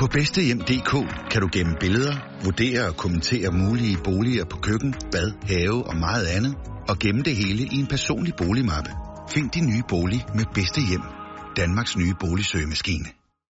På bedstehjem.dk kan du gemme billeder, vurdere og kommentere mulige boliger på køkken, bad, have og meget andet, og gemme det hele i en personlig boligmappe. Find din nye bolig med bedste hjem. Danmarks nye boligsøgemaskine.